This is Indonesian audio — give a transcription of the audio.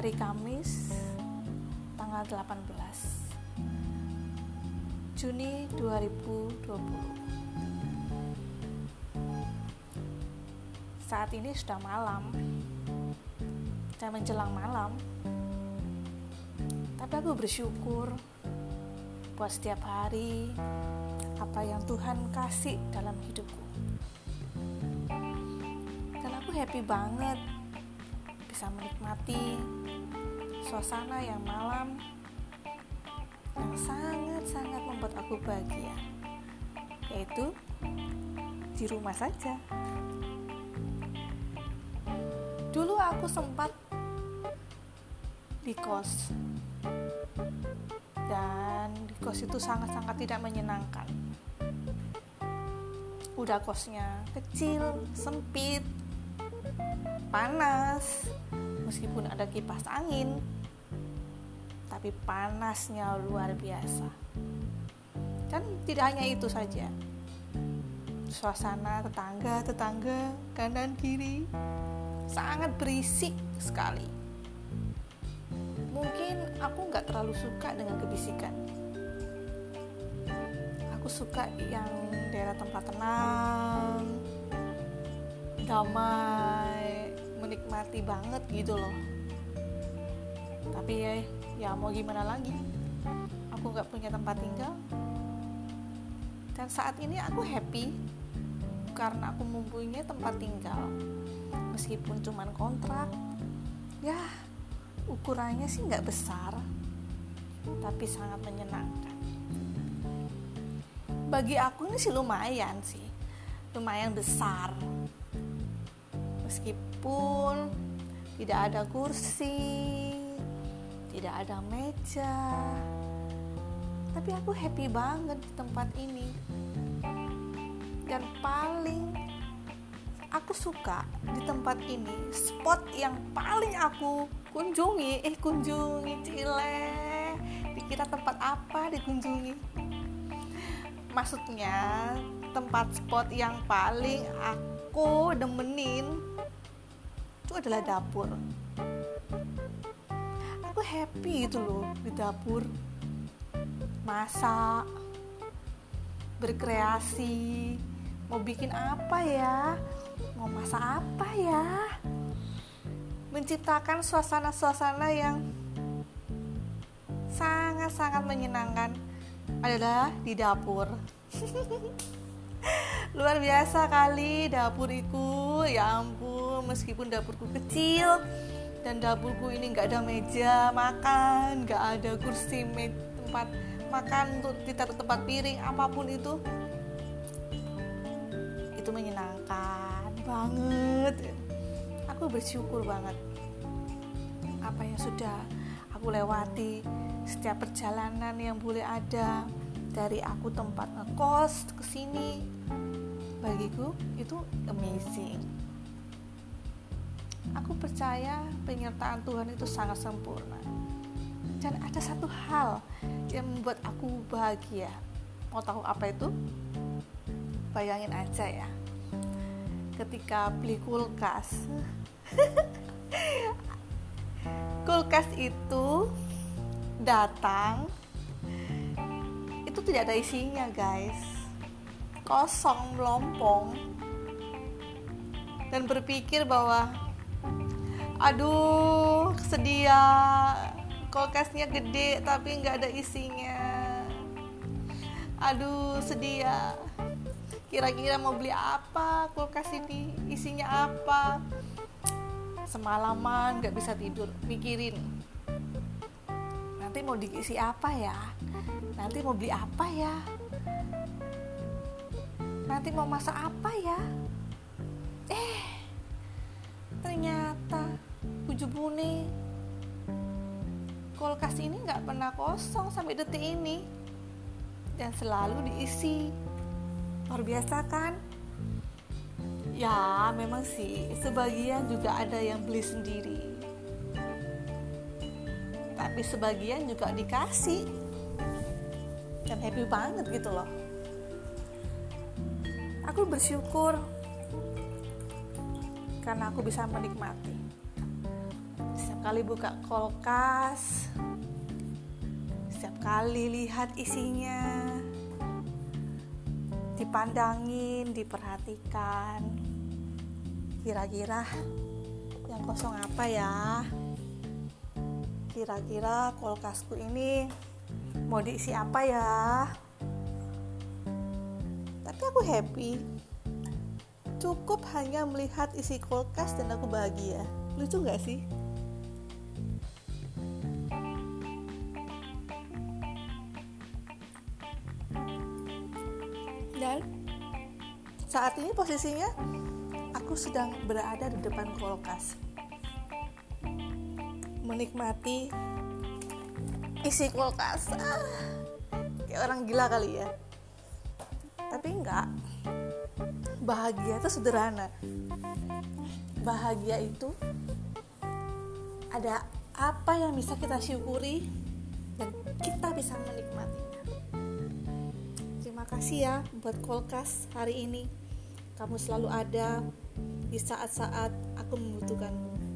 hari Kamis tanggal 18 Juni 2020 saat ini sudah malam. Dan menjelang malam. Tapi aku bersyukur buat setiap hari apa yang Tuhan kasih dalam hidupku. Dan aku happy banget bisa menikmati suasana yang malam yang sangat-sangat membuat aku bahagia yaitu di rumah saja. Dulu aku sempat di kos dan di kos itu sangat-sangat tidak menyenangkan. Udah kosnya kecil, sempit, panas. Meskipun ada kipas angin tapi panasnya luar biasa. Dan tidak hanya itu saja. Suasana tetangga-tetangga kanan kiri sangat berisik sekali. Mungkin aku nggak terlalu suka dengan kebisikan. Aku suka yang daerah tempat tenang damai menikmati banget gitu loh. Tapi ya ya mau gimana lagi? Aku nggak punya tempat tinggal. Dan saat ini aku happy karena aku mempunyai tempat tinggal. Meskipun cuman kontrak ya ukurannya sih nggak besar tapi sangat menyenangkan. Bagi aku ini sih lumayan sih lumayan besar meskipun tidak ada kursi tidak ada meja tapi aku happy banget di tempat ini. Dan paling aku suka di tempat ini spot yang paling aku kunjungi eh kunjungi cile dikira tempat apa dikunjungi? Maksudnya tempat spot yang paling aku demenin itu adalah dapur. Aku happy itu loh di dapur. Masak berkreasi mau bikin apa ya? Mau masak apa ya? Menciptakan suasana-suasana yang sangat-sangat menyenangkan adalah di dapur. Luar biasa kali dapuriku ya ampun meskipun dapurku kecil dan dapurku ini nggak ada meja makan nggak ada kursi tempat makan untuk ditaruh tempat piring apa pun itu itu menyenangkan banget. Aku bersyukur banget apa yang sudah aku lewati setiap perjalanan yang boleh ada dari aku tempat ngekos ke sini bagiku itu amazing aku percaya penyertaan Tuhan itu sangat sempurna. Dan ada satu hal yang membuat aku bahagia. Mau tahu apa itu? Bayangin aja ya. Ketika beli kulkas. Kulkas itu datang. Itu tidak ada isinya guys. Kosong melompong. Dan berpikir bahwa aduh sedia kulkasnya gede tapi nggak ada isinya. Aduh sedia kira-kira mau beli apa? Kulkas ini isinya apa? Semalaman nggak bisa tidur. Mikirin. Nanti mau diisi apa ya? Nanti mau beli apa ya? Nanti mau masak apa ya? Eh ternyata buni. Kulkas ini nggak pernah kosong sampai detik ini. Dan selalu diisi. Luar biasa kan? Ya memang sih. Sebagian juga ada yang beli sendiri. Tapi sebagian juga dikasih. Dan happy banget gitu loh. Aku bersyukur. Karena aku bisa menikmati kali buka kulkas. Setiap kali lihat isinya. Dipandangin diperhatikan. Kira-kira yang kosong apa ya? Kira-kira kulkasku ini mau diisi apa ya? Tapi aku happy. Cukup hanya melihat isi kulkas dan aku bahagia. Lucu nggak sih dan saat ini posisinya aku sedang berada di depan kulkas. Menikmati isi kulkas. Ah, kayak orang gila kali ya. Tapi enggak. Bahagia itu sederhana. Bahagia itu ada apa yang bisa kita syukuri dan kita bisa menikmatinya kasih ya buat kulkas hari ini. Kamu selalu ada di saat-saat aku membutuhkanmu